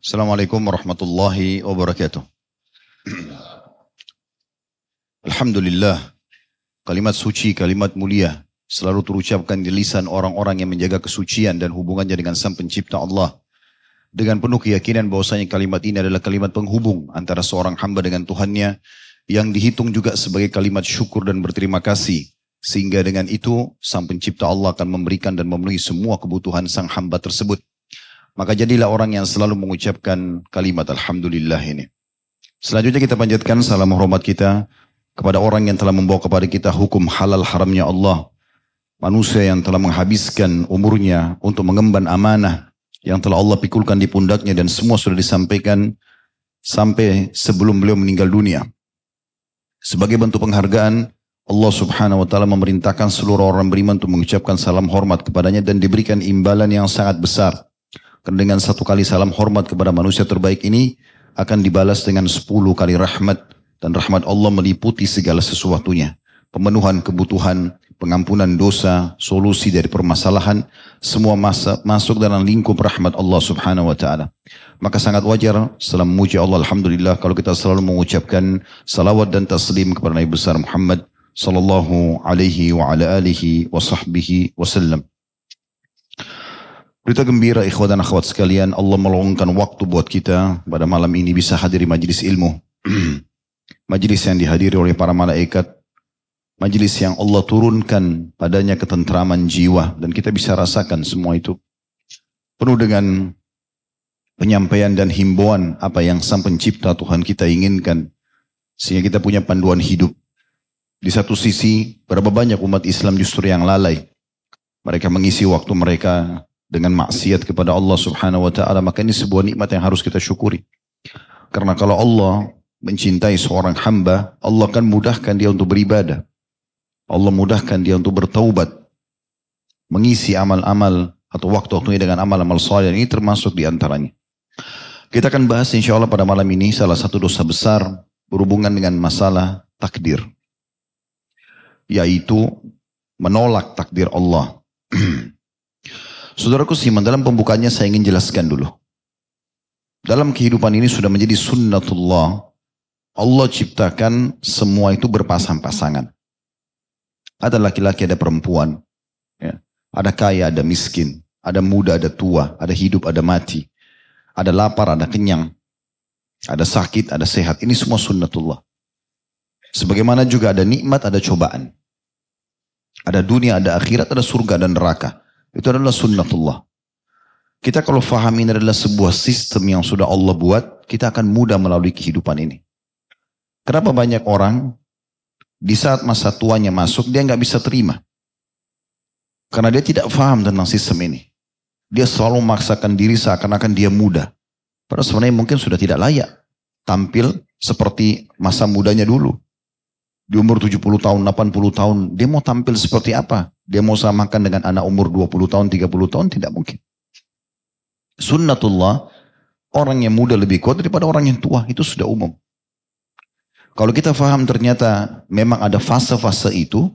Assalamualaikum warahmatullahi wabarakatuh. Alhamdulillah, kalimat suci, kalimat mulia selalu terucapkan di lisan orang-orang yang menjaga kesucian dan hubungannya dengan Sang Pencipta Allah. Dengan penuh keyakinan bahwasanya kalimat ini adalah kalimat penghubung antara seorang hamba dengan Tuhannya yang dihitung juga sebagai kalimat syukur dan berterima kasih. Sehingga dengan itu Sang Pencipta Allah akan memberikan dan memenuhi semua kebutuhan sang hamba tersebut. Maka jadilah orang yang selalu mengucapkan kalimat Alhamdulillah ini. Selanjutnya kita panjatkan salam hormat kita kepada orang yang telah membawa kepada kita hukum halal haramnya Allah. Manusia yang telah menghabiskan umurnya untuk mengemban amanah yang telah Allah pikulkan di pundaknya dan semua sudah disampaikan sampai sebelum beliau meninggal dunia. Sebagai bentuk penghargaan, Allah subhanahu wa ta'ala memerintahkan seluruh orang beriman untuk mengucapkan salam hormat kepadanya dan diberikan imbalan yang sangat besar. Karena dengan satu kali salam hormat kepada manusia terbaik ini akan dibalas dengan sepuluh kali rahmat dan rahmat Allah meliputi segala sesuatunya. Pemenuhan kebutuhan, pengampunan dosa, solusi dari permasalahan, semua masa, masuk dalam lingkup rahmat Allah subhanahu wa ta'ala. Maka sangat wajar setelah memuji Allah Alhamdulillah kalau kita selalu mengucapkan salawat dan taslim kepada Nabi besar Muhammad sallallahu alaihi wa ala alihi wa sahbihi wasallam. Berita gembira ikhwat dan akhwat sekalian, Allah meluangkan waktu buat kita pada malam ini bisa hadiri majlis ilmu. majlis yang dihadiri oleh para malaikat, majlis yang Allah turunkan padanya ketentraman jiwa dan kita bisa rasakan semua itu penuh dengan penyampaian dan himbauan apa yang sang pencipta Tuhan kita inginkan sehingga kita punya panduan hidup. Di satu sisi, berapa banyak umat Islam justru yang lalai. Mereka mengisi waktu mereka dengan maksiat kepada Allah subhanahu wa ta'ala, maka ini sebuah nikmat yang harus kita syukuri. Karena kalau Allah mencintai seorang hamba, Allah akan mudahkan dia untuk beribadah. Allah mudahkan dia untuk bertaubat. Mengisi amal-amal atau waktu-waktunya dengan amal-amal saleh ini termasuk di antaranya. Kita akan bahas insya Allah pada malam ini salah satu dosa besar berhubungan dengan masalah takdir. Yaitu menolak takdir Allah. Saudaraku siman, dalam pembukanya saya ingin jelaskan dulu. Dalam kehidupan ini sudah menjadi sunnatullah. Allah ciptakan semua itu berpasang-pasangan. Ada laki-laki, ada perempuan. Ya. Ada kaya, ada miskin. Ada muda, ada tua. Ada hidup, ada mati. Ada lapar, ada kenyang. Ada sakit, ada sehat. Ini semua sunnatullah. Sebagaimana juga ada nikmat, ada cobaan. Ada dunia, ada akhirat, ada surga dan neraka. Itu adalah sunnatullah. Kita kalau faham ini adalah sebuah sistem yang sudah Allah buat, kita akan mudah melalui kehidupan ini. Kenapa banyak orang di saat masa tuanya masuk, dia nggak bisa terima. Karena dia tidak faham tentang sistem ini. Dia selalu memaksakan diri seakan-akan dia muda. Padahal sebenarnya mungkin sudah tidak layak tampil seperti masa mudanya dulu. Di umur 70 tahun, 80 tahun, dia mau tampil seperti apa? Dia mau samakan dengan anak umur 20 tahun, 30 tahun, tidak mungkin. Sunnatullah, orang yang muda lebih kuat daripada orang yang tua, itu sudah umum. Kalau kita faham ternyata memang ada fase-fase itu,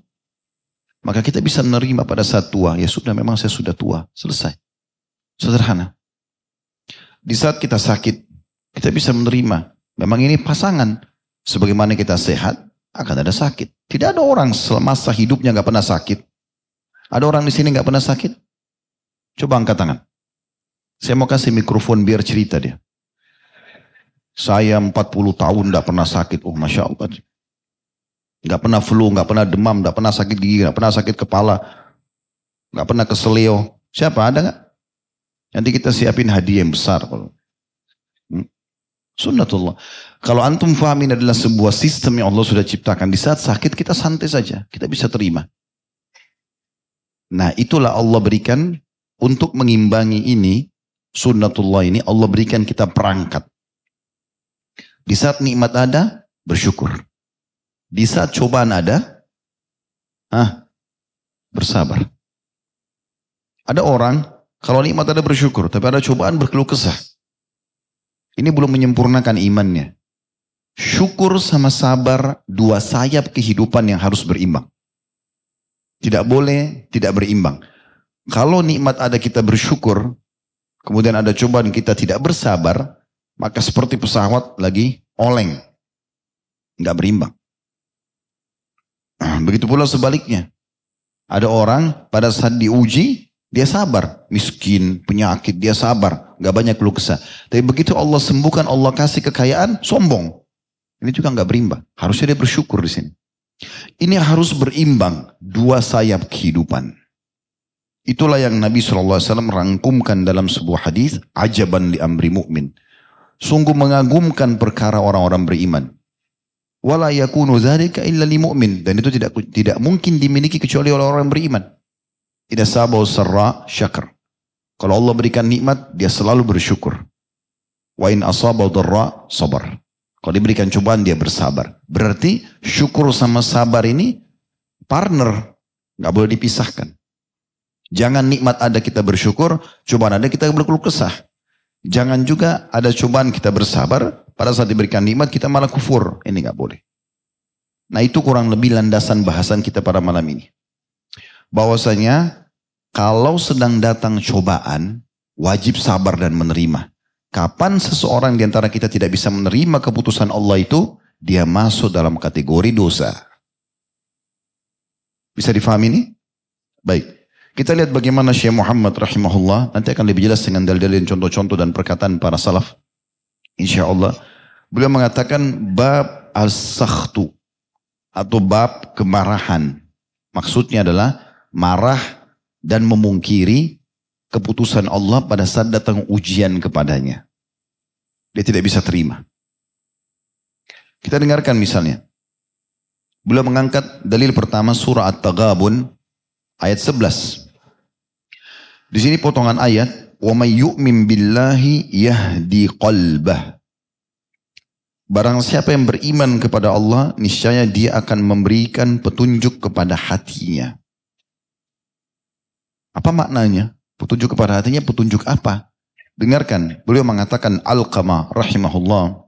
maka kita bisa menerima pada saat tua, ya sudah memang saya sudah tua, selesai. Sederhana. Di saat kita sakit, kita bisa menerima, memang ini pasangan. Sebagaimana kita sehat, akan ada sakit. Tidak ada orang semasa hidupnya nggak pernah sakit. Ada orang di sini nggak pernah sakit? Coba angkat tangan. Saya mau kasih mikrofon biar cerita dia. Saya 40 tahun nggak pernah sakit. Oh Masya Allah. Nggak pernah flu, nggak pernah demam, nggak pernah sakit gigi, nggak pernah sakit kepala. nggak pernah keselio. Siapa ada nggak? Nanti kita siapin hadiah yang besar. Hmm? Sunnatullah. Kalau antum faham adalah sebuah sistem yang Allah sudah ciptakan. Di saat sakit kita santai saja. Kita bisa terima. Nah itulah Allah berikan untuk mengimbangi ini. Sunnatullah ini Allah berikan kita perangkat. Di saat nikmat ada, bersyukur. Di saat cobaan ada, ah, bersabar. Ada orang, kalau nikmat ada bersyukur, tapi ada cobaan berkeluh kesah. Ini belum menyempurnakan imannya. Syukur sama sabar dua sayap kehidupan yang harus berimbang. Tidak boleh tidak berimbang. Kalau nikmat ada kita bersyukur, kemudian ada cobaan kita tidak bersabar, maka seperti pesawat lagi oleng. Nggak berimbang. Nah, begitu pula sebaliknya. Ada orang pada saat diuji, dia sabar. Miskin, penyakit, dia sabar. Nggak banyak keluh kesah. Tapi begitu Allah sembuhkan, Allah kasih kekayaan, sombong. Ini juga nggak berimbang. Harusnya dia bersyukur di sini. Ini harus berimbang. Dua sayap kehidupan. Itulah yang Nabi SAW rangkumkan dalam sebuah hadis ajaban li amri mu'min. Sungguh mengagumkan perkara orang-orang beriman. Wala yakunu illa li mu'min dan itu tidak tidak mungkin dimiliki kecuali oleh orang beriman. Tidak sabar sarra syakr. Kalau Allah berikan nikmat, dia selalu bersyukur. Wa in asaba dharra sabar. Kalau diberikan cobaan dia bersabar. Berarti syukur sama sabar ini partner, nggak boleh dipisahkan. Jangan nikmat ada kita bersyukur, cobaan ada kita berkeluh kesah. Jangan juga ada cobaan kita bersabar, pada saat diberikan nikmat kita malah kufur. Ini nggak boleh. Nah itu kurang lebih landasan bahasan kita pada malam ini. Bahwasanya kalau sedang datang cobaan, wajib sabar dan menerima. Kapan seseorang di antara kita tidak bisa menerima keputusan Allah itu, dia masuk dalam kategori dosa. Bisa difahami ini? Baik. Kita lihat bagaimana Syekh Muhammad rahimahullah. Nanti akan lebih jelas dengan dalil-dalil contoh-contoh dan perkataan para salaf. Insya Allah. Beliau mengatakan bab as-sakhtu. Atau bab kemarahan. Maksudnya adalah marah dan memungkiri keputusan Allah pada saat datang ujian kepadanya. Dia tidak bisa terima. Kita dengarkan misalnya. Beliau mengangkat dalil pertama surah At-Taghabun ayat 11. Di sini potongan ayat, "Wa may yu'min billahi yahdi qalbah." Barang siapa yang beriman kepada Allah, niscaya dia akan memberikan petunjuk kepada hatinya. Apa maknanya? Petunjuk kepada hatinya, petunjuk apa? Dengarkan, beliau mengatakan Al-Qama rahimahullah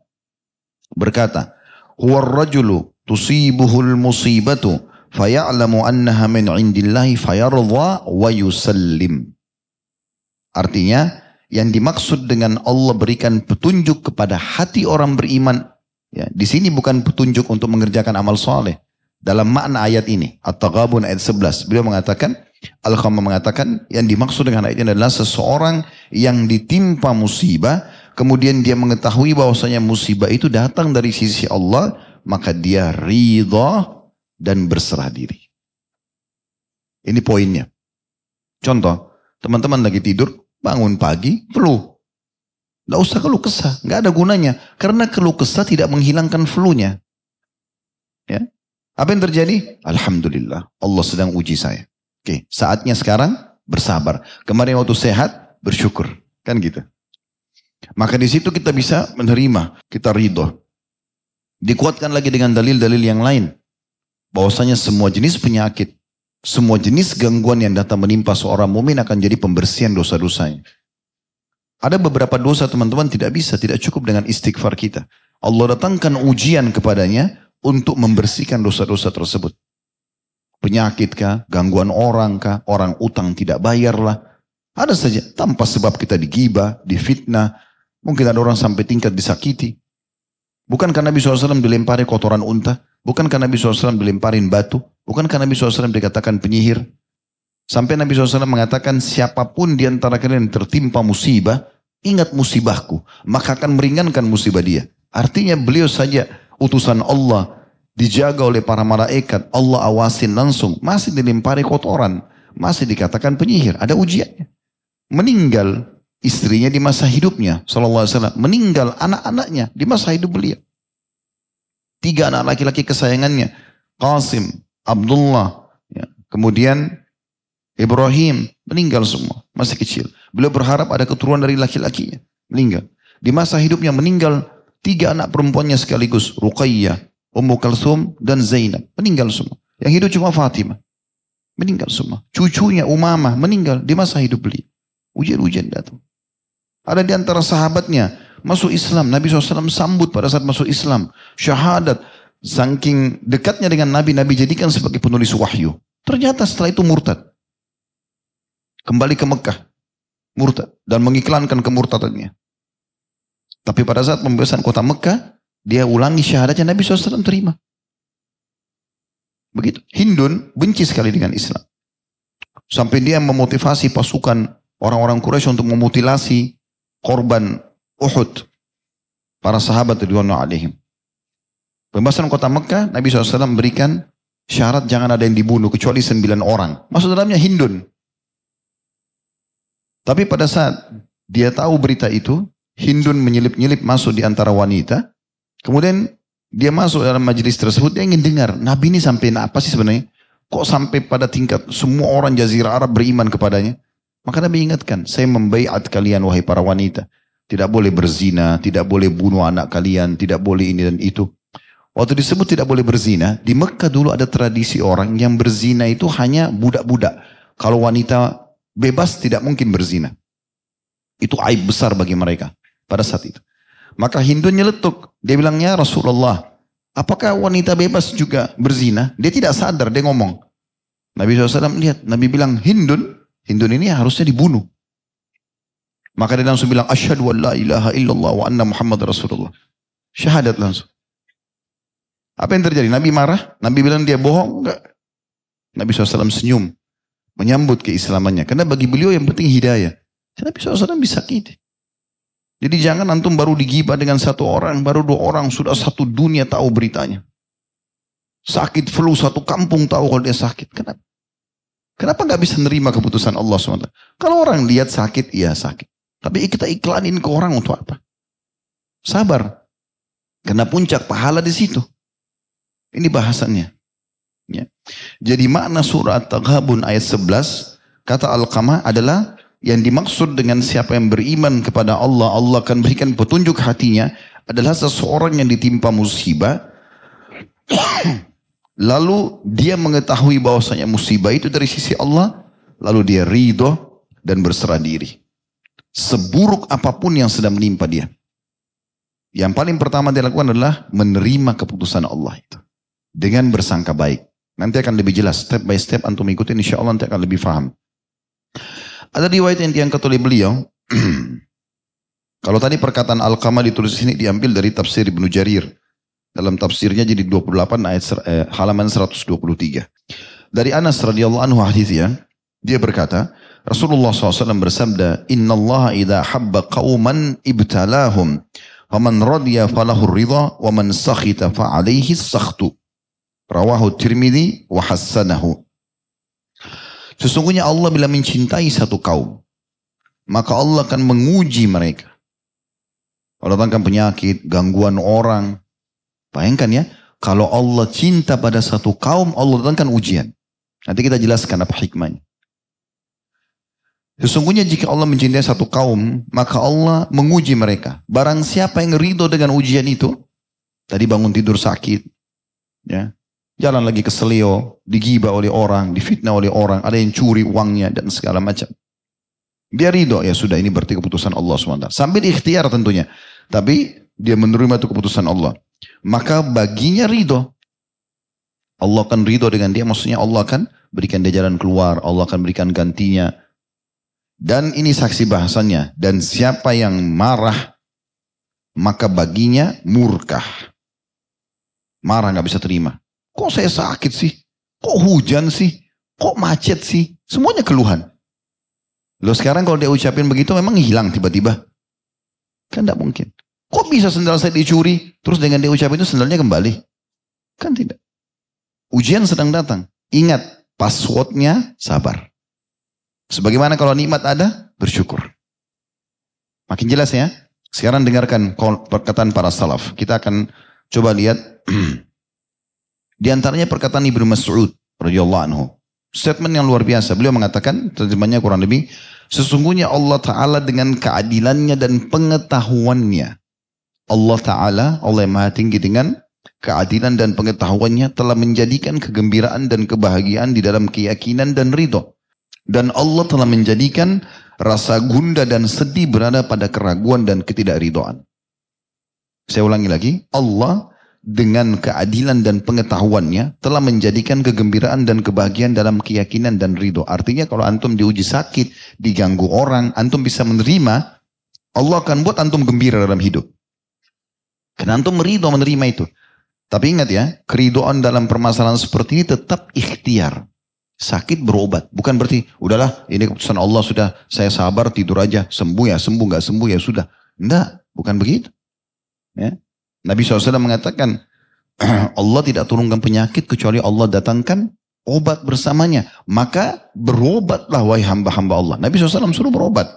berkata, "Huwa rajulu tusibuhul musibatu faya'lamu annaha min indillahi fayarda wa yusallim." Artinya yang dimaksud dengan Allah berikan petunjuk kepada hati orang beriman. Ya, di sini bukan petunjuk untuk mengerjakan amal soleh. Dalam makna ayat ini, At-Taghabun ayat 11, beliau mengatakan, Al-Khamam mengatakan, yang dimaksud dengan ayat ini adalah seseorang yang ditimpa musibah, kemudian dia mengetahui bahwasanya musibah itu datang dari sisi Allah, maka dia ridha dan berserah diri. Ini poinnya. Contoh, teman-teman lagi tidur, Bangun pagi, flu. Tidak usah keluh kesah, nggak ada gunanya. Karena keluh kesah tidak menghilangkan flu-nya. Ya. Apa yang terjadi? Alhamdulillah, Allah sedang uji saya. Oke, saatnya sekarang bersabar. Kemarin waktu sehat, bersyukur. Kan gitu. Maka di situ kita bisa menerima, kita ridho. Dikuatkan lagi dengan dalil-dalil yang lain. Bahwasanya semua jenis penyakit semua jenis gangguan yang datang menimpa seorang mumin akan jadi pembersihan dosa-dosanya. Ada beberapa dosa teman-teman tidak bisa, tidak cukup dengan istighfar kita. Allah datangkan ujian kepadanya untuk membersihkan dosa-dosa tersebut. Penyakit kah, gangguan orang kah, orang utang tidak bayarlah. Ada saja, tanpa sebab kita digibah, difitnah. Mungkin ada orang sampai tingkat disakiti. Bukankah Nabi SAW dilempari kotoran unta? Bukankah Nabi SAW dilemparin batu? Bukankah Nabi SAW dikatakan penyihir? Sampai Nabi SAW mengatakan siapa pun di antara kalian tertimpa musibah, ingat musibahku, maka akan meringankan musibah dia. Artinya beliau saja utusan Allah, dijaga oleh para malaikat, Allah awasin langsung, masih dilempari kotoran, masih dikatakan penyihir, ada ujiannya. Meninggal istrinya di masa hidupnya, Sallallahu Alaihi Wasallam, meninggal anak-anaknya di masa hidup beliau. Tiga anak laki-laki kesayangannya, Qasim, Abdullah, ya. kemudian Ibrahim meninggal semua, masih kecil. Beliau berharap ada keturunan dari laki-lakinya, meninggal. Di masa hidupnya meninggal tiga anak perempuannya sekaligus, Ruqayyah, Ummu Kalsum dan Zainab, meninggal semua. Yang hidup cuma Fatimah, meninggal semua. Cucunya Umamah meninggal di masa hidup beliau. Ujian-ujian datang. Ada di antara sahabatnya masuk Islam. Nabi SAW sambut pada saat masuk Islam. Syahadat. Saking dekatnya dengan Nabi, Nabi jadikan sebagai penulis wahyu. Ternyata setelah itu murtad. Kembali ke Mekah. murtad dan mengiklankan kemurtadannya. Tapi pada saat pembebasan kota Mekah, dia ulangi syahadatnya Nabi SAW terima. Begitu. Hindun benci sekali dengan Islam. Sampai dia memotivasi pasukan orang-orang Quraisy untuk memutilasi korban Uhud. Para sahabat Ridwanu alaihim. Pembahasan kota Mekah, Nabi SAW memberikan syarat jangan ada yang dibunuh kecuali sembilan orang. Maksud dalamnya Hindun. Tapi pada saat dia tahu berita itu, Hindun menyelip-nyelip masuk di antara wanita. Kemudian dia masuk dalam majelis tersebut, dia ingin dengar, Nabi ini sampai apa sih sebenarnya? Kok sampai pada tingkat semua orang jazirah Arab beriman kepadanya? Maka Nabi ingatkan, saya membaiat kalian wahai para wanita. Tidak boleh berzina, tidak boleh bunuh anak kalian, tidak boleh ini dan itu. Waktu disebut tidak boleh berzina, di Mekah dulu ada tradisi orang yang berzina itu hanya budak-budak. Kalau wanita bebas tidak mungkin berzina. Itu aib besar bagi mereka pada saat itu. Maka Hindu nyeletuk. Dia bilangnya Rasulullah, apakah wanita bebas juga berzina? Dia tidak sadar, dia ngomong. Nabi SAW lihat, Nabi bilang Hindun, Hindun ini harusnya dibunuh. Maka dia langsung bilang, Asyhadu an la ilaha illallah wa anna Muhammad Rasulullah. Syahadat langsung. Apa yang terjadi? Nabi marah, Nabi bilang dia bohong, enggak. Nabi SAW senyum menyambut keislamannya. Karena bagi beliau yang penting hidayah. Nabi SAW bisa gitu. Jadi jangan antum baru digibah dengan satu orang, baru dua orang, sudah satu dunia tahu beritanya. Sakit flu satu kampung tahu kalau dia sakit. Kenapa? Kenapa nggak bisa nerima keputusan Allah SWT? Kalau orang lihat sakit, iya sakit. Tapi kita iklanin ke orang untuk apa? Sabar. Karena puncak pahala di situ. Ini bahasannya. Ya. Jadi makna surat Taghabun ayat 11 kata Al-Qamah adalah yang dimaksud dengan siapa yang beriman kepada Allah, Allah akan berikan petunjuk hatinya adalah seseorang yang ditimpa musibah lalu dia mengetahui bahwasanya musibah itu dari sisi Allah lalu dia ridho dan berserah diri. Seburuk apa pun yang sedang menimpa dia. Yang paling pertama dia lakukan adalah menerima keputusan Allah itu. Dengan bersangka baik. Nanti akan lebih jelas, step by step antum ikutin, insya Allah nanti akan lebih faham. Ada riwayat yang diangkat oleh beliau. Kalau tadi perkataan Al-Qamah ditulis sini diambil dari tafsir Ibnu Jarir. Dalam tafsirnya jadi 28 ayat eh, halaman 123. Dari Anas radhiyallahu anhu hadisnya, dia berkata, Rasulullah SAW bersabda, Inna Allah idha habba qawman ibtalahum, faman radiyya falahu ridha, wa man sakhita fa'alaihi sakhtu. Rawahu Tirmidzi wa hassanahu. Sesungguhnya Allah bila mencintai satu kaum, maka Allah akan menguji mereka. Kalau datangkan penyakit, gangguan orang. Bayangkan ya, kalau Allah cinta pada satu kaum, Allah datangkan ujian. Nanti kita jelaskan apa hikmahnya. Sesungguhnya jika Allah mencintai satu kaum, maka Allah menguji mereka. Barang siapa yang ridho dengan ujian itu, tadi bangun tidur sakit, ya, Jalan lagi ke selio, digibah oleh orang, difitnah oleh orang, ada yang curi uangnya dan segala macam. Dia ridho, ya sudah ini berarti keputusan Allah SWT. Sambil ikhtiar tentunya. Tapi dia menerima itu keputusan Allah. Maka baginya ridho. Allah akan ridho dengan dia, maksudnya Allah akan berikan dia jalan keluar, Allah akan berikan gantinya. Dan ini saksi bahasannya. Dan siapa yang marah, maka baginya murkah. Marah nggak bisa terima. Kok saya sakit sih? Kok hujan sih? Kok macet sih? Semuanya keluhan. Lo sekarang kalau dia ucapin begitu memang hilang tiba-tiba. Kan tidak mungkin. Kok bisa sendal saya dicuri? Terus dengan dia ucapin itu sendalnya kembali? Kan tidak. Ujian sedang datang. Ingat, passwordnya sabar. Sebagaimana kalau nikmat ada, bersyukur. Makin jelas ya. Sekarang dengarkan perkataan para salaf. Kita akan coba lihat Di antaranya perkataan Ibnu Mas'ud radhiyallahu anhu. Statement yang luar biasa. Beliau mengatakan, terjemahnya kurang lebih, sesungguhnya Allah Ta'ala dengan keadilannya dan pengetahuannya. Allah Ta'ala, yang maha tinggi dengan keadilan dan pengetahuannya telah menjadikan kegembiraan dan kebahagiaan di dalam keyakinan dan ridho. Dan Allah telah menjadikan rasa gunda dan sedih berada pada keraguan dan ketidakridoan. Saya ulangi lagi, Allah dengan keadilan dan pengetahuannya telah menjadikan kegembiraan dan kebahagiaan dalam keyakinan dan ridho. Artinya kalau antum diuji sakit, diganggu orang, antum bisa menerima, Allah akan buat antum gembira dalam hidup. Karena antum meridho menerima itu. Tapi ingat ya, keridoan dalam permasalahan seperti ini tetap ikhtiar. Sakit berobat. Bukan berarti, udahlah ini keputusan Allah sudah, saya sabar tidur aja, sembuh ya, sembuh nggak sembuh ya sudah. Enggak, bukan begitu. Ya. Nabi SAW mengatakan, Allah tidak turunkan penyakit kecuali Allah datangkan obat bersamanya. Maka berobatlah wahai hamba-hamba Allah. Nabi SAW suruh berobat.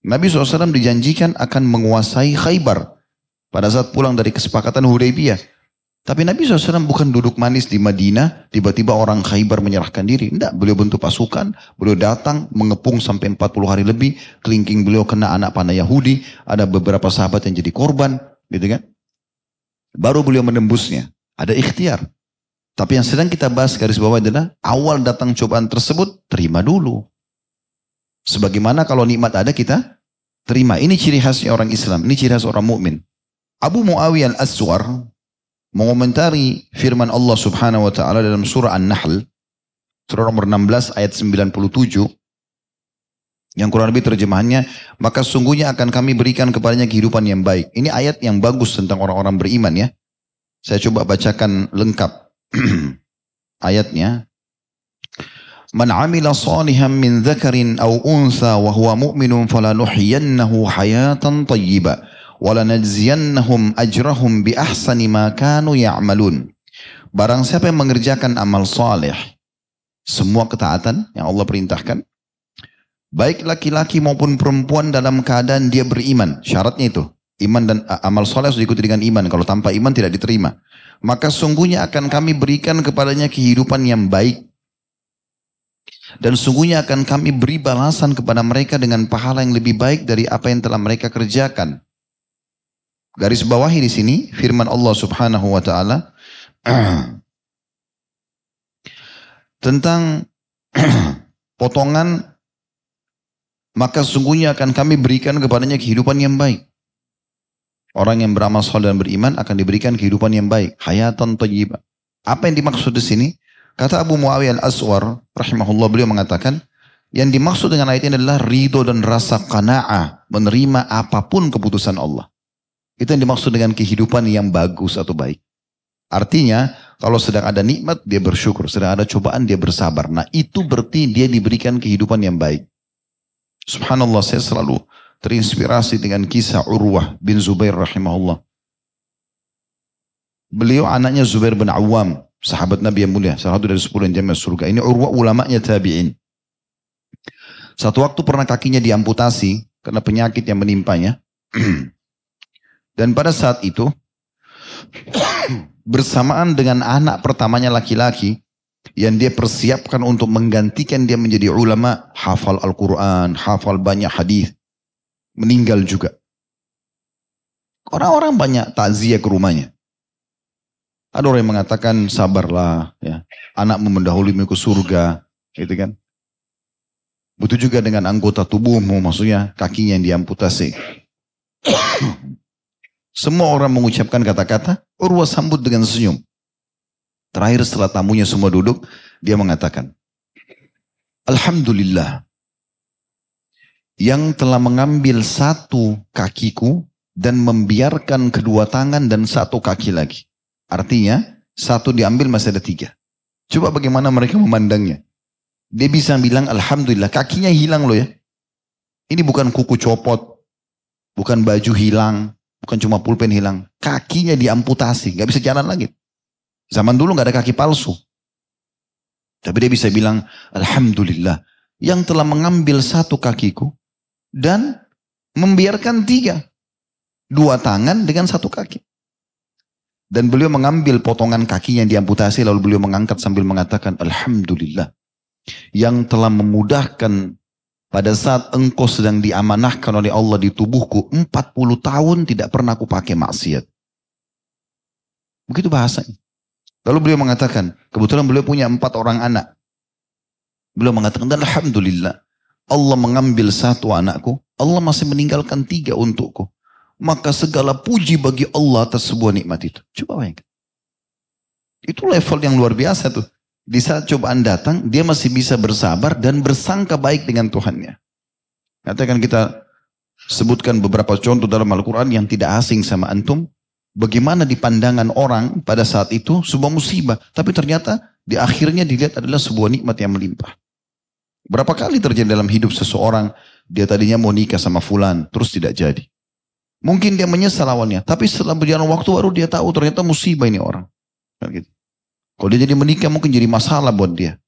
Nabi SAW dijanjikan akan menguasai khaybar. Pada saat pulang dari kesepakatan Hudaybiyah. Tapi Nabi SAW bukan duduk manis di Madinah, tiba-tiba orang Khaybar menyerahkan diri. Tidak, beliau bentuk pasukan, beliau datang, mengepung sampai 40 hari lebih, kelingking beliau kena anak panah Yahudi, ada beberapa sahabat yang jadi korban, gitu kan. Baru beliau menembusnya. Ada ikhtiar. Tapi yang sedang kita bahas garis bawah adalah awal datang cobaan tersebut, terima dulu. Sebagaimana kalau nikmat ada kita terima. Ini ciri khasnya orang Islam. Ini ciri khas orang mukmin. Abu Muawiyah al-Aswar mengomentari firman Allah subhanahu wa ta'ala dalam surah An-Nahl. Surah nomor 16 ayat 97. Yang kurang lebih terjemahannya, maka sungguhnya akan kami berikan kepadanya kehidupan yang baik. Ini ayat yang bagus tentang orang-orang beriman ya. Saya coba bacakan lengkap ayatnya. Man amila salihan min dzakarin aw unsa wa huwa mu'minun falanuhyiyannahu hayatan thayyibah wa lanajziyannahum ajrahum bi ahsani ma kanu ya'malun. Barang siapa yang mengerjakan amal saleh, semua ketaatan yang Allah perintahkan, Baik laki-laki maupun perempuan dalam keadaan dia beriman. Syaratnya itu. Iman dan amal soleh harus diikuti dengan iman. Kalau tanpa iman tidak diterima. Maka sungguhnya akan kami berikan kepadanya kehidupan yang baik. Dan sungguhnya akan kami beri balasan kepada mereka dengan pahala yang lebih baik dari apa yang telah mereka kerjakan. Garis bawahi di sini firman Allah Subhanahu wa taala tentang potongan maka sesungguhnya akan kami berikan kepadanya kehidupan yang baik. Orang yang beramal soleh dan beriman akan diberikan kehidupan yang baik. Hayatan tayyibah. Apa yang dimaksud di sini? Kata Abu Muawiyah al-Aswar, rahimahullah beliau mengatakan, yang dimaksud dengan ayat ini adalah ridho dan rasa kana'ah, menerima apa pun keputusan Allah. Itu yang dimaksud dengan kehidupan yang bagus atau baik. Artinya, kalau sedang ada nikmat, dia bersyukur. Sedang ada cobaan, dia bersabar. Nah, itu berarti dia diberikan kehidupan yang baik. Subhanallah saya selalu terinspirasi dengan kisah Urwah bin Zubair rahimahullah. Beliau anaknya Zubair bin Awam, sahabat Nabi yang mulia, salah satu dari sepuluh yang jamiah surga. Ini Urwah ulamanya tabi'in. Satu waktu pernah kakinya diamputasi karena penyakit yang menimpanya. Dan pada saat itu, bersamaan dengan anak pertamanya laki-laki, yang dia persiapkan untuk menggantikan dia menjadi ulama, hafal Al-Quran, hafal banyak hadis, meninggal juga. Orang-orang banyak takziah ke rumahnya. Ada orang yang mengatakan sabarlah, ya, anakmu mendahului ke surga, gitu kan? Butuh juga dengan anggota tubuhmu, maksudnya kakinya yang diamputasi. Semua orang mengucapkan kata-kata, Urwa sambut dengan senyum. Terakhir setelah tamunya semua duduk, dia mengatakan, Alhamdulillah, yang telah mengambil satu kakiku dan membiarkan kedua tangan dan satu kaki lagi. Artinya, satu diambil masih ada tiga. Coba bagaimana mereka memandangnya. Dia bisa bilang, Alhamdulillah, kakinya hilang loh ya. Ini bukan kuku copot, bukan baju hilang, bukan cuma pulpen hilang. Kakinya diamputasi, gak bisa jalan lagi. Zaman dulu nggak ada kaki palsu. Tapi dia bisa bilang, Alhamdulillah, yang telah mengambil satu kakiku dan membiarkan tiga. Dua tangan dengan satu kaki. Dan beliau mengambil potongan kakinya yang diamputasi lalu beliau mengangkat sambil mengatakan Alhamdulillah. Yang telah memudahkan pada saat engkau sedang diamanahkan oleh Allah di tubuhku 40 tahun tidak pernah aku pakai maksiat. Begitu bahasanya. Lalu beliau mengatakan, kebetulan beliau punya empat orang anak. Beliau mengatakan, dan Alhamdulillah, Allah mengambil satu anakku, Allah masih meninggalkan tiga untukku. maka segala puji bagi Allah atas sebuah nikmat itu. Coba bayangkan. Itu level yang luar biasa tuh. Di saat cobaan datang, dia masih bisa bersabar dan bersangka baik dengan Tuhannya. Katakan kita sebutkan beberapa contoh dalam Al-Quran yang tidak asing sama antum. Bagaimana di pandangan orang pada saat itu sebuah musibah. Tapi ternyata di akhirnya dilihat adalah sebuah nikmat yang melimpah. Berapa kali terjadi dalam hidup seseorang, dia tadinya mau nikah sama fulan, terus tidak jadi. Mungkin dia menyesal awalnya, tapi setelah berjalan waktu baru dia tahu ternyata musibah ini orang. Gitu. Kalau dia jadi menikah mungkin jadi masalah buat dia.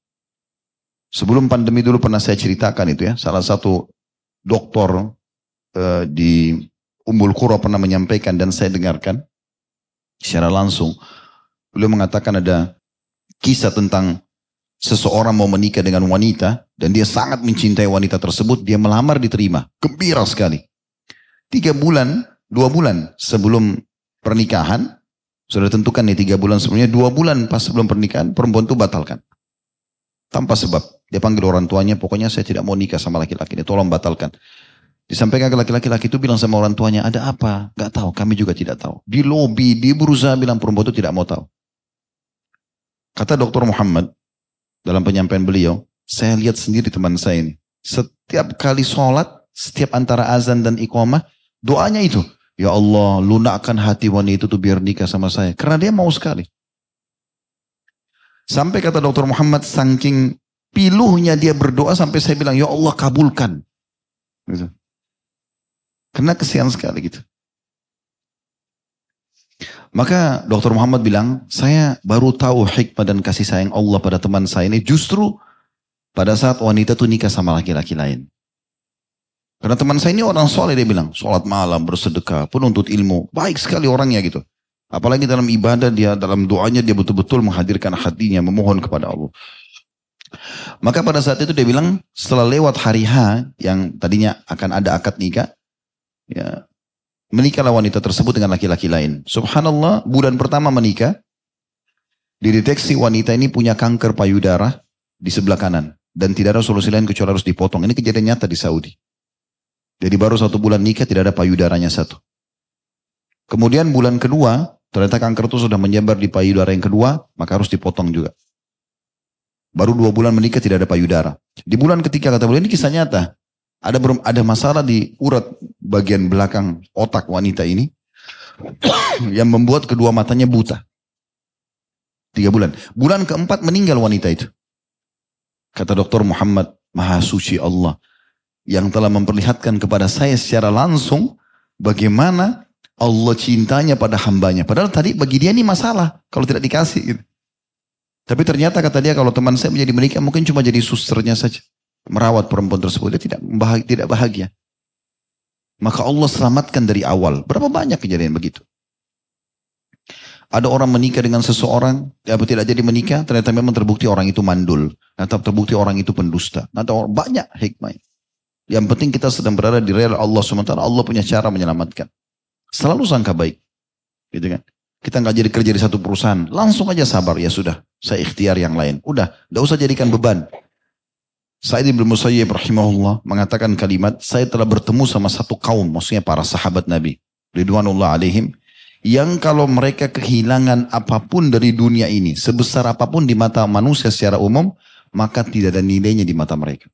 Sebelum pandemi dulu pernah saya ceritakan itu ya, salah satu dokter uh, di Umbul Kuro pernah menyampaikan dan saya dengarkan secara langsung. Beliau mengatakan ada kisah tentang seseorang mau menikah dengan wanita dan dia sangat mencintai wanita tersebut, dia melamar diterima. Gembira sekali. Tiga bulan, dua bulan sebelum pernikahan, sudah tentukan nih tiga bulan sebelumnya, dua bulan pas sebelum pernikahan, perempuan itu batalkan. Tanpa sebab. Dia panggil orang tuanya, pokoknya saya tidak mau nikah sama laki-laki ini, tolong batalkan. Disampaikan ke laki-laki itu bilang sama orang tuanya, ada apa? Gak tahu, kami juga tidak tahu. Di lobi, di berusaha bilang perempuan itu tidak mau tahu. Kata dokter Muhammad dalam penyampaian beliau, saya lihat sendiri teman saya ini. Setiap kali sholat, setiap antara azan dan iqamah, doanya itu. Ya Allah, lunakkan hati wanita itu biar nikah sama saya. Karena dia mau sekali. Sampai kata dokter Muhammad, saking piluhnya dia berdoa sampai saya bilang, Ya Allah kabulkan. Gitu. Karena kesian sekali gitu. Maka dokter Muhammad bilang, saya baru tahu hikmah dan kasih sayang Allah pada teman saya ini justru pada saat wanita itu nikah sama laki-laki lain. Karena teman saya ini orang soleh dia bilang, sholat malam, bersedekah, penuntut ilmu, baik sekali orangnya gitu. Apalagi dalam ibadah dia, dalam doanya dia betul-betul menghadirkan hatinya, memohon kepada Allah. Maka pada saat itu dia bilang, setelah lewat hari H yang tadinya akan ada akad nikah, ya menikahlah wanita tersebut dengan laki-laki lain. Subhanallah, bulan pertama menikah, dideteksi wanita ini punya kanker payudara di sebelah kanan. Dan tidak ada solusi lain kecuali harus dipotong. Ini kejadian nyata di Saudi. Jadi baru satu bulan nikah tidak ada payudaranya satu. Kemudian bulan kedua, ternyata kanker itu sudah menyebar di payudara yang kedua, maka harus dipotong juga. Baru dua bulan menikah tidak ada payudara. Di bulan ketiga kata beliau ini kisah nyata. Ada ada masalah di urat bagian belakang otak wanita ini yang membuat kedua matanya buta. Tiga bulan. Bulan keempat meninggal wanita itu. Kata dokter Muhammad, Maha Suci Allah yang telah memperlihatkan kepada saya secara langsung bagaimana Allah cintanya pada hambanya. Padahal tadi bagi dia ini masalah kalau tidak dikasih. Gitu. Tapi ternyata kata dia kalau teman saya menjadi menikah mungkin cuma jadi susternya saja merawat perempuan tersebut. Dia tidak bahagia, tidak bahagia. Maka Allah selamatkan dari awal. Berapa banyak kejadian begitu? Ada orang menikah dengan seseorang, ya tidak jadi menikah, ternyata memang terbukti orang itu mandul. Atau terbukti orang itu pendusta. Atau banyak hikmah. Yang penting kita sedang berada di rel Allah SWT. Allah punya cara menyelamatkan. Selalu sangka baik. Gitu kan. Kita nggak jadi kerja di satu perusahaan. Langsung aja sabar. Ya sudah. Saya ikhtiar yang lain. Udah. Nggak usah jadikan beban. Sa'id bin Musayyib rahimahullah mengatakan kalimat, saya telah bertemu sama satu kaum, maksudnya para sahabat Nabi, Ridwanullah alaihim, yang kalau mereka kehilangan apa pun dari dunia ini, sebesar apa pun di mata manusia secara umum, maka tidak ada nilainya di mata mereka.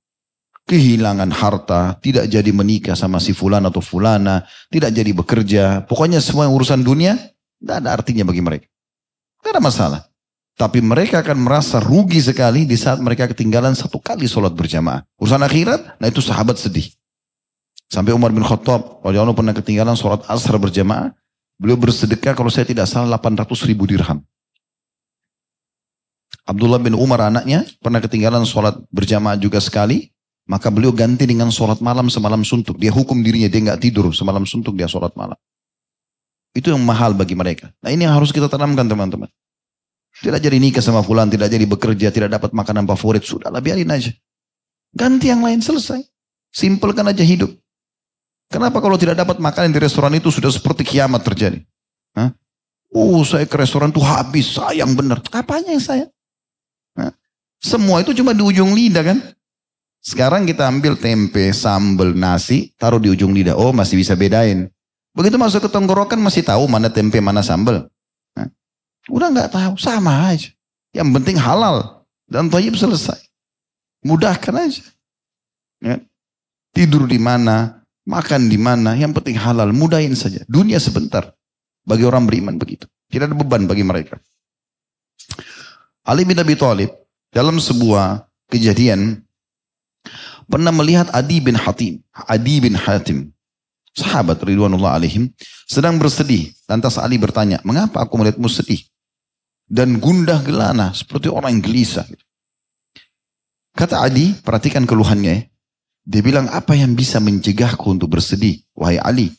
Kehilangan harta, tidak jadi menikah sama si fulan atau fulana, tidak jadi bekerja, pokoknya semua urusan dunia, tidak ada artinya bagi mereka. Tidak ada masalah. Tapi mereka akan merasa rugi sekali di saat mereka ketinggalan satu kali sholat berjamaah. Urusan akhirat, nah itu sahabat sedih. Sampai Umar bin Khattab, Allah pernah ketinggalan sholat asar berjamaah, beliau bersedekah kalau saya tidak salah 800 ribu dirham. Abdullah bin Umar anaknya pernah ketinggalan sholat berjamaah juga sekali, maka beliau ganti dengan sholat malam semalam suntuk. Dia hukum dirinya, dia nggak tidur semalam suntuk, dia sholat malam. Itu yang mahal bagi mereka. Nah ini yang harus kita tanamkan teman-teman. Tidak jadi nikah sama fulan, tidak jadi bekerja, tidak dapat makanan favorit. Sudahlah biarin aja. Ganti yang lain selesai. Simpelkan aja hidup. Kenapa kalau tidak dapat makanan di restoran itu sudah seperti kiamat terjadi? Hah? Oh saya ke restoran tuh habis, sayang benar. Apanya yang saya? Hah? Semua itu cuma di ujung lidah kan? Sekarang kita ambil tempe, sambal, nasi, taruh di ujung lidah. Oh masih bisa bedain. Begitu masuk ke tenggorokan masih tahu mana tempe, mana sambal. Udah nggak tahu, sama aja. Yang penting halal dan toyib selesai. Mudahkan aja. Ya. Tidur di mana, makan di mana, yang penting halal, mudahin saja. Dunia sebentar. Bagi orang beriman begitu. Tidak ada beban bagi mereka. Ali bin Abi Thalib dalam sebuah kejadian pernah melihat Adi bin Hatim. Adi bin Hatim sahabat Ridwanullah alaihim sedang bersedih. Lantas Ali bertanya, mengapa aku melihatmu sedih? Dan gundah gelana seperti orang gelisah. Kata Ali, perhatikan keluhannya. Dia bilang, apa yang bisa mencegahku untuk bersedih? Wahai Ali,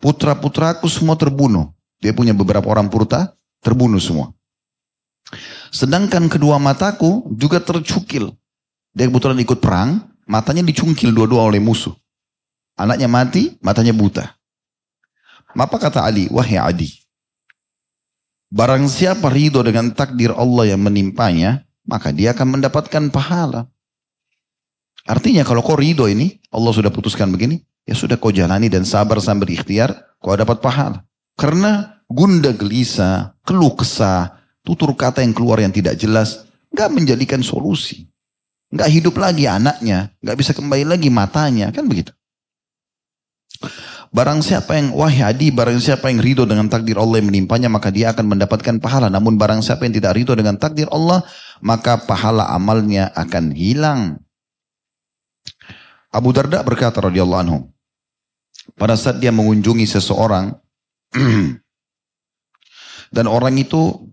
putra-putraku semua terbunuh. Dia punya beberapa orang purta, terbunuh semua. Sedangkan kedua mataku juga tercukil. Dia kebetulan ikut perang, matanya dicungkil dua-dua oleh musuh. Anaknya mati, matanya buta. Apa kata Ali? Wahai Adi. Barang siapa ridho dengan takdir Allah yang menimpanya, maka dia akan mendapatkan pahala. Artinya kalau kau ridho ini, Allah sudah putuskan begini, ya sudah kau jalani dan sabar sambil ikhtiar, kau dapat pahala. Karena gunda gelisah, keluh kesah, tutur kata yang keluar yang tidak jelas, nggak menjadikan solusi. Nggak hidup lagi anaknya, nggak bisa kembali lagi matanya, kan begitu. Barang siapa yang wahai adi, barang siapa yang ridho dengan takdir Allah yang menimpanya, maka dia akan mendapatkan pahala. Namun barang siapa yang tidak ridho dengan takdir Allah, maka pahala amalnya akan hilang. Abu Darda berkata radhiyallahu anhu, pada saat dia mengunjungi seseorang dan orang itu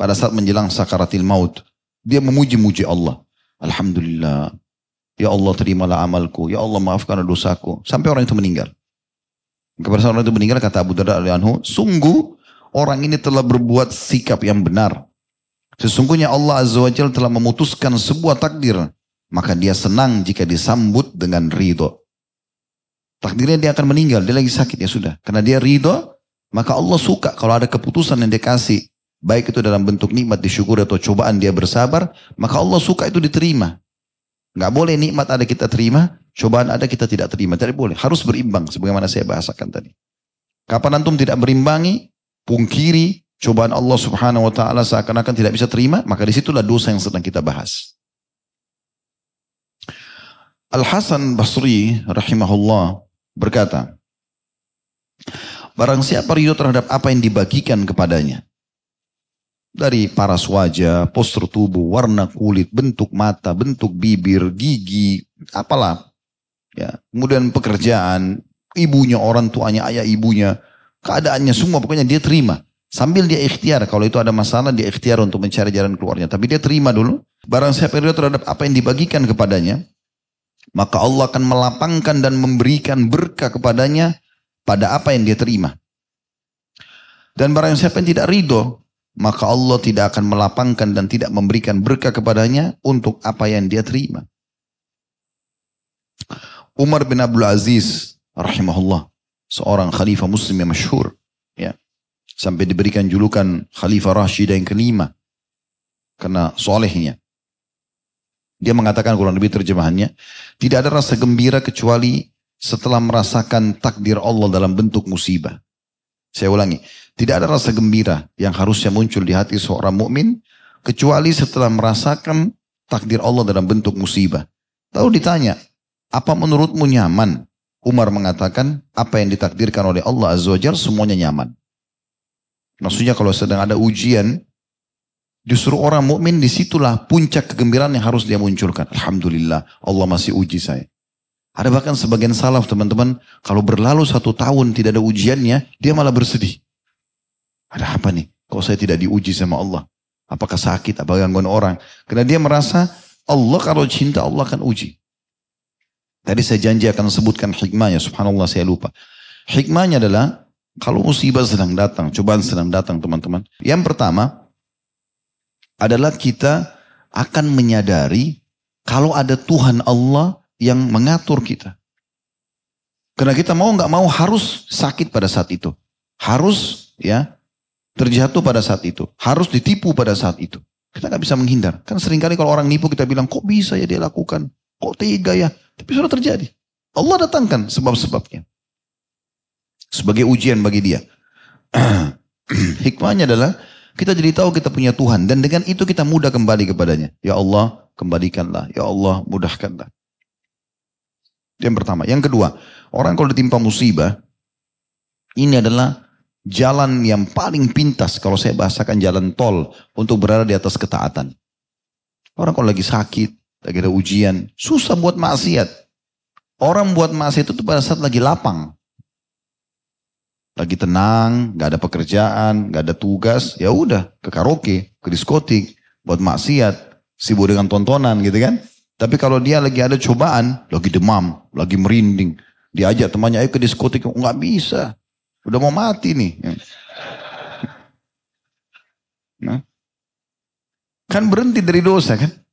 pada saat menjelang sakaratil maut, dia memuji-muji Allah. Alhamdulillah, Ya Allah terimalah amalku. Ya Allah maafkan dosaku. Sampai orang itu meninggal. Kepada orang itu meninggal kata Abu Darda anhu, sungguh orang ini telah berbuat sikap yang benar. Sesungguhnya Allah Azza wa Jalla telah memutuskan sebuah takdir. Maka dia senang jika disambut dengan ridho. Takdirnya dia akan meninggal, dia lagi sakit ya sudah. Karena dia ridho, maka Allah suka kalau ada keputusan yang dia kasih. Baik itu dalam bentuk nikmat disyukur atau cobaan dia bersabar, maka Allah suka itu diterima. Nggak boleh nikmat ada kita terima, cobaan ada kita tidak terima. Tidak boleh. Harus berimbang sebagaimana saya bahasakan tadi. Kapan antum tidak berimbangi, pungkiri, cobaan Allah subhanahu wa ta'ala seakan-akan tidak bisa terima, maka di situlah dosa yang sedang kita bahas. Al-Hasan Basri rahimahullah berkata, Barang siapa ridho terhadap apa yang dibagikan kepadanya, dari paras wajah, postur tubuh, warna kulit, bentuk mata, bentuk bibir, gigi, apalah. Ya, kemudian pekerjaan, ibunya, orang tuanya, ayah ibunya, keadaannya semua pokoknya dia terima. Sambil dia ikhtiar, kalau itu ada masalah dia ikhtiar untuk mencari jalan keluarnya. Tapi dia terima dulu. Barang siapa dia terhadap apa yang dibagikan kepadanya, maka Allah akan melapangkan dan memberikan berkah kepadanya pada apa yang dia terima. Dan barang siapa yang tidak ridho maka Allah tidak akan melapangkan dan tidak memberikan berkah kepadanya untuk apa yang dia terima. Umar bin Abdul Aziz rahimahullah, seorang khalifah muslim yang masyhur, ya. Sampai diberikan julukan khalifah Rashid yang kelima karena solehnya. Dia mengatakan kurang lebih terjemahannya, tidak ada rasa gembira kecuali setelah merasakan takdir Allah dalam bentuk musibah. Saya ulangi, tidak ada rasa gembira yang harusnya muncul di hati seorang mukmin kecuali setelah merasakan takdir Allah dalam bentuk musibah. Lalu ditanya, apa menurutmu nyaman? Umar mengatakan, apa yang ditakdirkan oleh Allah Azza wa Jalla semuanya nyaman. Maksudnya kalau sedang ada ujian, justru orang mukmin di situlah puncak kegembiraan yang harus dia munculkan. Alhamdulillah, Allah masih uji saya. Ada bahkan sebagian salaf teman-teman, kalau berlalu satu tahun tidak ada ujiannya, dia malah bersedih. Ada apa nih? Kok saya tidak diuji sama Allah? Apakah sakit? Apa gangguan orang? Karena dia merasa Allah kalau cinta Allah akan uji. Tadi saya janji akan sebutkan hikmahnya. Subhanallah saya lupa. Hikmahnya adalah kalau musibah sedang datang, cobaan sedang datang teman-teman. Yang pertama adalah kita akan menyadari kalau ada Tuhan Allah yang mengatur kita. Karena kita mau nggak mau harus sakit pada saat itu. Harus ya terjatuh pada saat itu. Harus ditipu pada saat itu. Kita nggak bisa menghindar. Kan sering kali kalau orang nipu kita bilang, kok bisa ya dia lakukan? Kok tega ya? Tapi sudah terjadi. Allah datangkan sebab-sebabnya. Sebagai ujian bagi dia. Hikmahnya adalah kita jadi tahu kita punya Tuhan dan dengan itu kita mudah kembali kepadanya. Ya Allah, kembalikanlah. Ya Allah, mudahkanlah. Yang pertama. Yang kedua, orang kalau ditimpa musibah, ini adalah jalan yang paling pintas kalau saya bahasakan jalan tol untuk berada di atas ketaatan. Orang kalau lagi sakit, lagi ada ujian, susah buat maksiat. Orang buat maksiat itu pada saat lagi lapang. Lagi tenang, gak ada pekerjaan, gak ada tugas, ya udah ke karaoke, ke diskotik, buat maksiat, sibuk dengan tontonan gitu kan. Tapi kalau dia lagi ada cobaan, lagi demam, lagi merinding, diajak temannya ayo ke diskotik, nggak bisa, udah mau mati nih. Nah, kan berhenti dari dosa kan?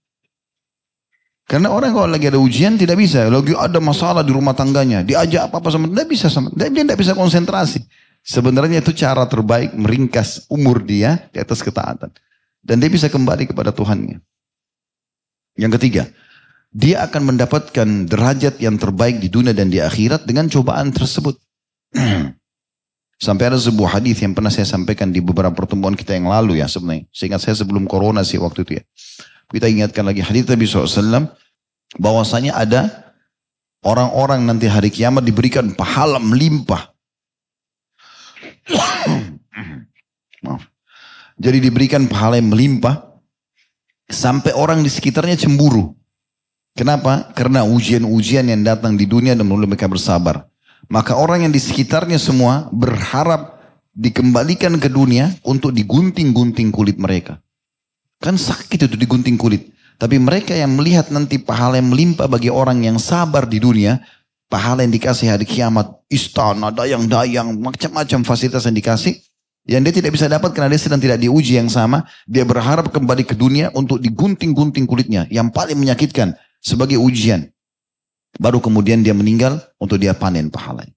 Karena orang kalau lagi ada ujian tidak bisa, lagi ada masalah di rumah tangganya, diajak apa-apa sama tidak bisa sama, dia tidak bisa konsentrasi. Sebenarnya itu cara terbaik meringkas umur dia di atas ketaatan. Dan dia bisa kembali kepada Tuhannya. Yang ketiga, dia akan mendapatkan derajat yang terbaik di dunia dan di akhirat dengan cobaan tersebut. Sampai ada sebuah hadis yang pernah saya sampaikan di beberapa pertemuan kita yang lalu ya sebenarnya. Seingat saya sebelum corona sih waktu itu ya. Kita ingatkan lagi hadis Nabi SAW bahwasanya ada orang-orang nanti hari kiamat diberikan pahala melimpah. Maaf. Jadi diberikan pahala yang melimpah sampai orang di sekitarnya cemburu. Kenapa? Karena ujian-ujian yang datang di dunia dan menurut mereka bersabar. Maka orang yang di sekitarnya semua berharap dikembalikan ke dunia untuk digunting-gunting kulit mereka. Kan sakit itu digunting kulit. Tapi mereka yang melihat nanti pahala yang melimpah bagi orang yang sabar di dunia, pahala yang dikasih hari kiamat, istana, dayang-dayang, macam-macam fasilitas yang dikasih, yang dia tidak bisa dapat karena dia sedang tidak diuji yang sama, dia berharap kembali ke dunia untuk digunting-gunting kulitnya, yang paling menyakitkan sebagai ujian. Baru kemudian dia meninggal untuk dia panen pahalanya.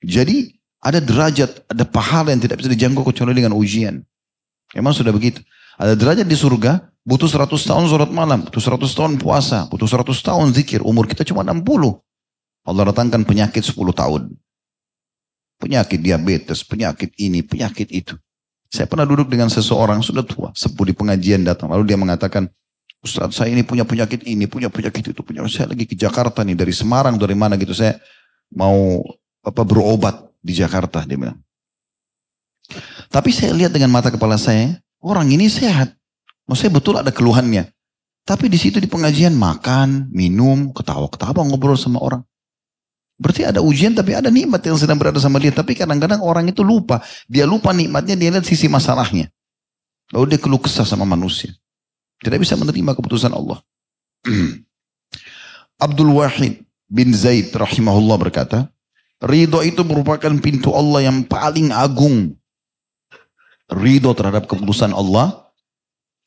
Jadi ada derajat, ada pahala yang tidak bisa dijangkau kecuali dengan ujian. Memang sudah begitu. Ada derajat di surga, butuh 100 tahun sholat malam, butuh 100 tahun puasa, butuh 100 tahun zikir. Umur kita cuma 60. Allah datangkan penyakit 10 tahun. Penyakit diabetes, penyakit ini, penyakit itu. Saya pernah duduk dengan seseorang sudah tua, sepuh di pengajian datang. Lalu dia mengatakan, Ustaz saya ini punya penyakit ini, punya penyakit itu, punya saya lagi ke Jakarta nih dari Semarang dari mana gitu saya mau apa berobat di Jakarta dia bilang. Tapi saya lihat dengan mata kepala saya, orang ini sehat. Maksudnya betul ada keluhannya. Tapi di situ di pengajian makan, minum, ketawa-ketawa ngobrol sama orang. Berarti ada ujian tapi ada nikmat yang sedang berada sama dia. Tapi kadang-kadang orang itu lupa. Dia lupa nikmatnya, dia lihat sisi masalahnya. Lalu dia keluh kesah sama manusia. Tidak bisa menerima keputusan Allah. Abdul Wahid bin Zaid rahimahullah berkata, Ridho itu merupakan pintu Allah yang paling agung. Ridho terhadap keputusan Allah,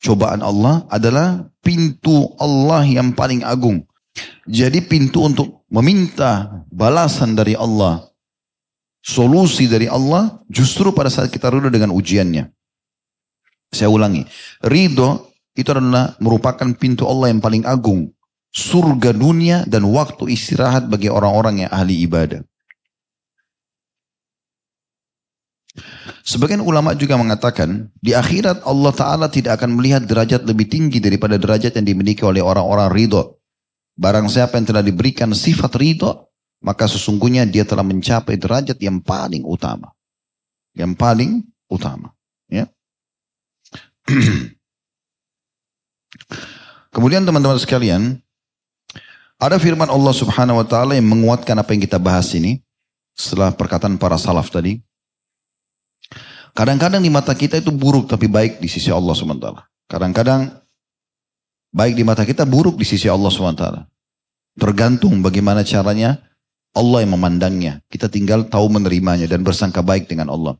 cobaan Allah adalah pintu Allah yang paling agung. Jadi pintu untuk meminta balasan dari Allah, solusi dari Allah justru pada saat kita ridho dengan ujiannya. Saya ulangi, ridho itu adalah merupakan pintu Allah yang paling agung. Surga dunia dan waktu istirahat bagi orang-orang yang ahli ibadah. Sebagian ulama juga mengatakan, di akhirat Allah Ta'ala tidak akan melihat derajat lebih tinggi daripada derajat yang dimiliki oleh orang-orang ridho. Barang siapa yang telah diberikan sifat ridho, maka sesungguhnya dia telah mencapai derajat yang paling utama. Yang paling utama. Ya. Kemudian teman-teman sekalian, ada firman Allah Subhanahu wa taala yang menguatkan apa yang kita bahas ini setelah perkataan para salaf tadi. Kadang-kadang di mata kita itu buruk tapi baik di sisi Allah SWT. Kadang-kadang baik di mata kita buruk di sisi Allah SWT. Tergantung bagaimana caranya Allah yang memandangnya. Kita tinggal tahu menerimanya dan bersangka baik dengan Allah.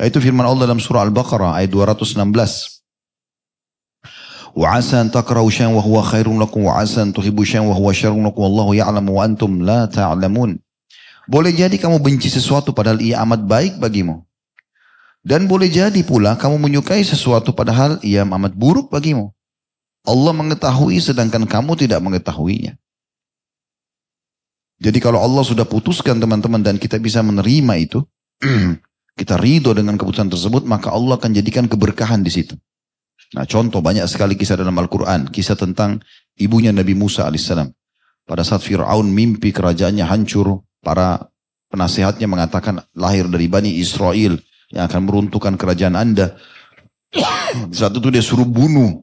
Yaitu firman Allah dalam surah Al-Baqarah ayat 216. وعسى أن تكرهوا شيئا وهو خير لكم وعسى أن تحبوا شيئا وهو شر لكم والله يعلم وأنتم لا تعلمون Boleh jadi kamu benci sesuatu padahal ia amat baik bagimu. Dan boleh jadi pula kamu menyukai sesuatu padahal ia amat buruk bagimu. Allah mengetahui sedangkan kamu tidak mengetahuinya. Jadi kalau Allah sudah putuskan teman-teman dan kita bisa menerima itu, kita ridho dengan keputusan tersebut, maka Allah akan jadikan keberkahan di situ. Nah contoh banyak sekali kisah dalam Al-Quran, kisah tentang ibunya Nabi Musa alaihissalam. Pada saat Fir'aun mimpi kerajaannya hancur, para penasehatnya mengatakan lahir dari Bani Israel yang akan meruntuhkan kerajaan anda. Saat itu dia suruh bunuh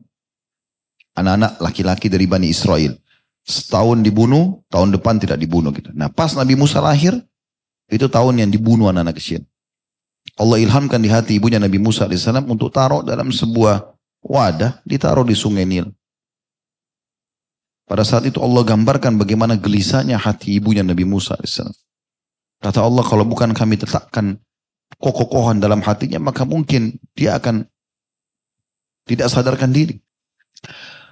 anak-anak laki-laki dari Bani Israel. Setahun dibunuh, tahun depan tidak dibunuh gitu. Nah pas Nabi Musa lahir, itu tahun yang dibunuh anak-anak kecil. Allah ilhamkan di hati ibunya Nabi Musa AS untuk taruh dalam sebuah wadah, ditaruh di sungai Nil. Pada saat itu Allah gambarkan bagaimana gelisahnya hati ibunya Nabi Musa AS. Kata Allah kalau bukan kami tetapkan kokoh-kokohan dalam hatinya maka mungkin dia akan tidak sadarkan diri.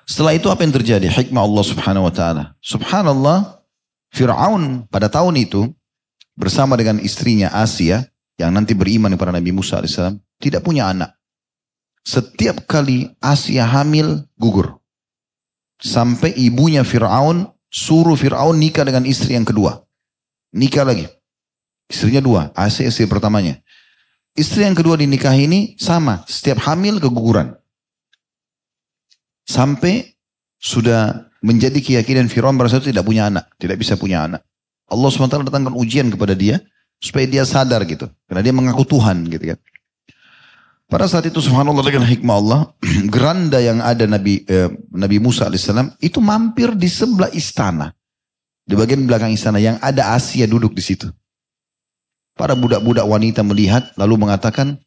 Setelah itu apa yang terjadi? Hikmah Allah subhanahu wa ta'ala. Subhanallah, Fir'aun pada tahun itu bersama dengan istrinya Asia yang nanti beriman kepada Nabi Musa AS tidak punya anak. Setiap kali Asia hamil gugur. Sampai ibunya Fir'aun suruh Fir'aun nikah dengan istri yang kedua. Nikah lagi. Istrinya dua, Asia istri pertamanya. Istri yang kedua dinikah ini sama, setiap hamil keguguran. Sampai sudah menjadi keyakinan Fir'aun pada saat tidak punya anak, tidak bisa punya anak. Allah SWT datangkan ujian kepada dia supaya dia sadar gitu. Karena dia mengaku Tuhan gitu kan. Pada saat itu subhanallah dengan hikmah Allah, geranda yang ada Nabi eh, Nabi Musa alaihissalam itu mampir di sebelah istana. Di bagian belakang istana yang ada Asia duduk di situ. Para budak-budak wanita melihat lalu mengatakan,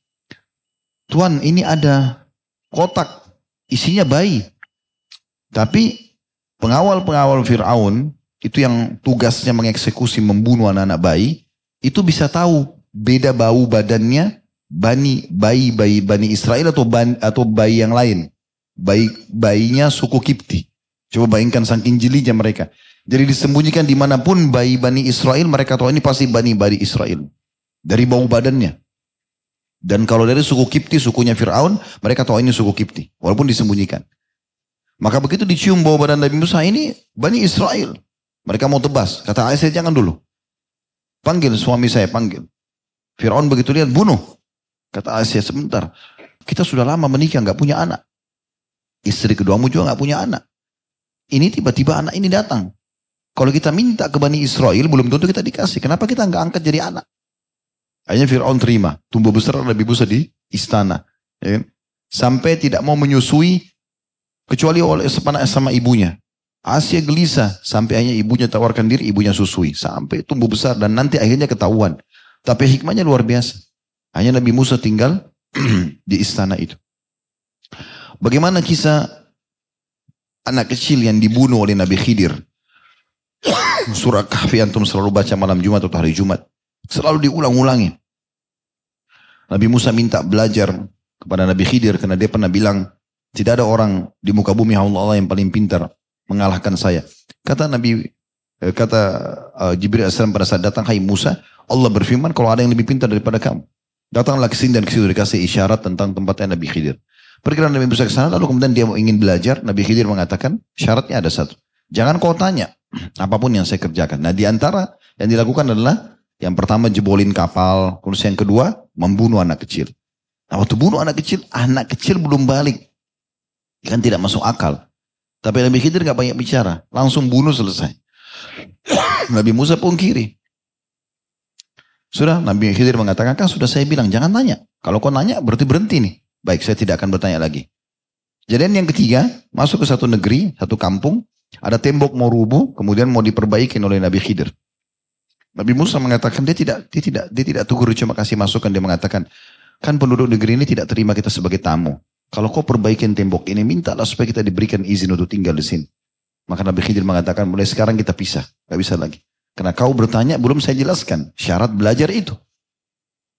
Tuan ini ada kotak isinya bayi. Tapi pengawal-pengawal Fir'aun itu yang tugasnya mengeksekusi membunuh anak-anak bayi, itu bisa tahu beda bau badannya bani bayi bayi bani Israel atau atau bayi yang lain. Bayi bayinya suku Kipti. Coba bayangkan saking jelinya mereka. Jadi disembunyikan di mana pun bayi bani Israel mereka tahu ini pasti bani bani Israel. Dari bau badannya. Dan kalau dari suku Kipti, sukunya Fir'aun, mereka tahu ini suku Kipti. Walaupun disembunyikan. Maka begitu dicium bau badan Nabi Musa ini, Bani Israel. Mereka mau tebas. Kata Aisyah, jangan dulu. Panggil suami saya, panggil. Fir'aun begitu lihat, bunuh. Kata Aisyah, sebentar. Kita sudah lama menikah, nggak punya anak. Istri keduamu juga nggak punya anak. Ini tiba-tiba anak ini datang. Kalau kita minta ke Bani Israel, belum tentu kita dikasih. Kenapa kita nggak angkat jadi anak? Akhirnya Fir'aun terima. Tumbuh besar lebih besar di istana. Ya kan? Sampai tidak mau menyusui kecuali oleh sepanah sama ibunya. Asia gelisah sampai hanya ibunya tawarkan diri, ibunya susui. Sampai tumbuh besar dan nanti akhirnya ketahuan. Tapi hikmahnya luar biasa. Hanya Nabi Musa tinggal di istana itu. Bagaimana kisah anak kecil yang dibunuh oleh Nabi Khidir. Surah Kahfi antum selalu baca malam Jumat atau hari Jumat. Selalu diulang-ulangi. Nabi Musa minta belajar kepada Nabi Khidir karena dia pernah bilang, tidak ada orang di muka bumi Allah yang paling pintar mengalahkan saya. Kata Nabi eh, kata uh, Jibril AS pada saat datang, Hai Musa, Allah berfirman kalau ada yang lebih pintar daripada kamu. Datanglah ke sini dan ke situ dikasih isyarat tentang tempatnya Nabi Khidir. Perkiraan Nabi Musa ke sana lalu kemudian dia ingin belajar. Nabi Khidir mengatakan syaratnya ada satu. Jangan kau tanya apa pun yang saya kerjakan. Nah di antara yang dilakukan adalah yang pertama jebolin kapal, terus yang kedua membunuh anak kecil. Nah waktu bunuh anak kecil, anak kecil belum balik. Kan tidak masuk akal. Tapi Nabi Khidir gak banyak bicara. Langsung bunuh selesai. Nabi Musa pun kiri. Sudah Nabi Khidir mengatakan, kan sudah saya bilang jangan tanya. Kalau kau nanya berarti berhenti nih. Baik saya tidak akan bertanya lagi. Jadi yang ketiga, masuk ke satu negeri, satu kampung. Ada tembok mau rubuh, kemudian mau diperbaiki oleh Nabi Khidir. Nabi Musa mengatakan dia tidak dia tidak dia tidak tegur cuma kasih masukan dia mengatakan kan penduduk negeri ini tidak terima kita sebagai tamu. Kalau kau perbaikin tembok ini mintalah supaya kita diberikan izin untuk tinggal di sini. Maka Nabi Khidir mengatakan mulai sekarang kita pisah, nggak bisa lagi. Karena kau bertanya belum saya jelaskan syarat belajar itu.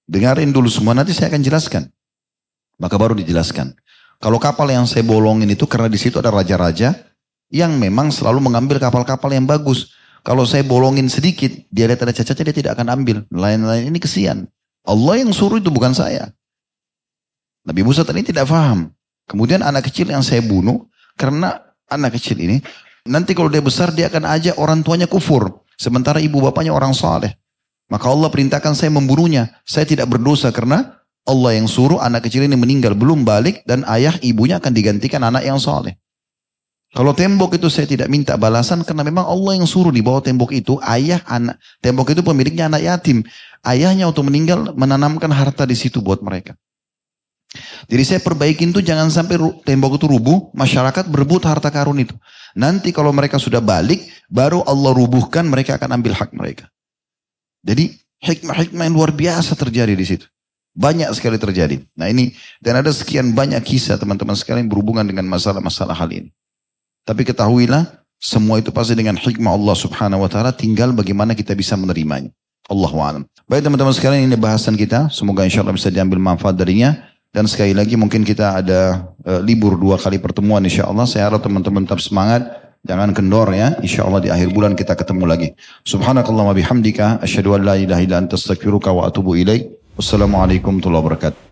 Dengarin dulu semua nanti saya akan jelaskan. Maka baru dijelaskan. Kalau kapal yang saya bolongin itu karena di situ ada raja-raja yang memang selalu mengambil kapal-kapal yang bagus. Kalau saya bolongin sedikit, dia lihat ada cacatnya, dia tidak akan ambil. Lain-lain ini kesian. Allah yang suruh itu bukan saya. Nabi Musa tadi tidak paham. Kemudian anak kecil yang saya bunuh, karena anak kecil ini, nanti kalau dia besar dia akan ajak orang tuanya kufur. Sementara ibu bapaknya orang saleh. Maka Allah perintahkan saya membunuhnya. Saya tidak berdosa karena Allah yang suruh anak kecil ini meninggal belum balik dan ayah ibunya akan digantikan anak yang saleh. Kalau tembok itu saya tidak minta balasan karena memang Allah yang suruh di bawah tembok itu ayah anak tembok itu pemiliknya anak yatim. Ayahnya untuk meninggal menanamkan harta di situ buat mereka. Jadi saya perbaikin tuh jangan sampai tembok itu rubuh, masyarakat berebut harta karun itu. Nanti kalau mereka sudah balik, baru Allah rubuhkan, mereka akan ambil hak mereka. Jadi hikmah-hikmah yang luar biasa terjadi di situ. Banyak sekali terjadi. Nah ini, dan ada sekian banyak kisah teman-teman sekalian berhubungan dengan masalah-masalah hal ini. Tapi ketahuilah, semua itu pasti dengan hikmah Allah subhanahu wa ta'ala, tinggal bagaimana kita bisa menerimanya. Allah wa'alam. Baik teman-teman sekalian, ini bahasan kita. Semoga insya Allah bisa diambil manfaat darinya. Dan sekali lagi mungkin kita ada uh, libur dua kali pertemuan insya Allah. Saya harap teman-teman tetap semangat. Jangan kendor ya. Insya Allah di akhir bulan kita ketemu lagi. Subhanakallah wa bihamdika. Asyadu an la ilaha illa anta astaghfiruka wa atubu ilaih. Wassalamualaikum warahmatullahi wabarakatuh.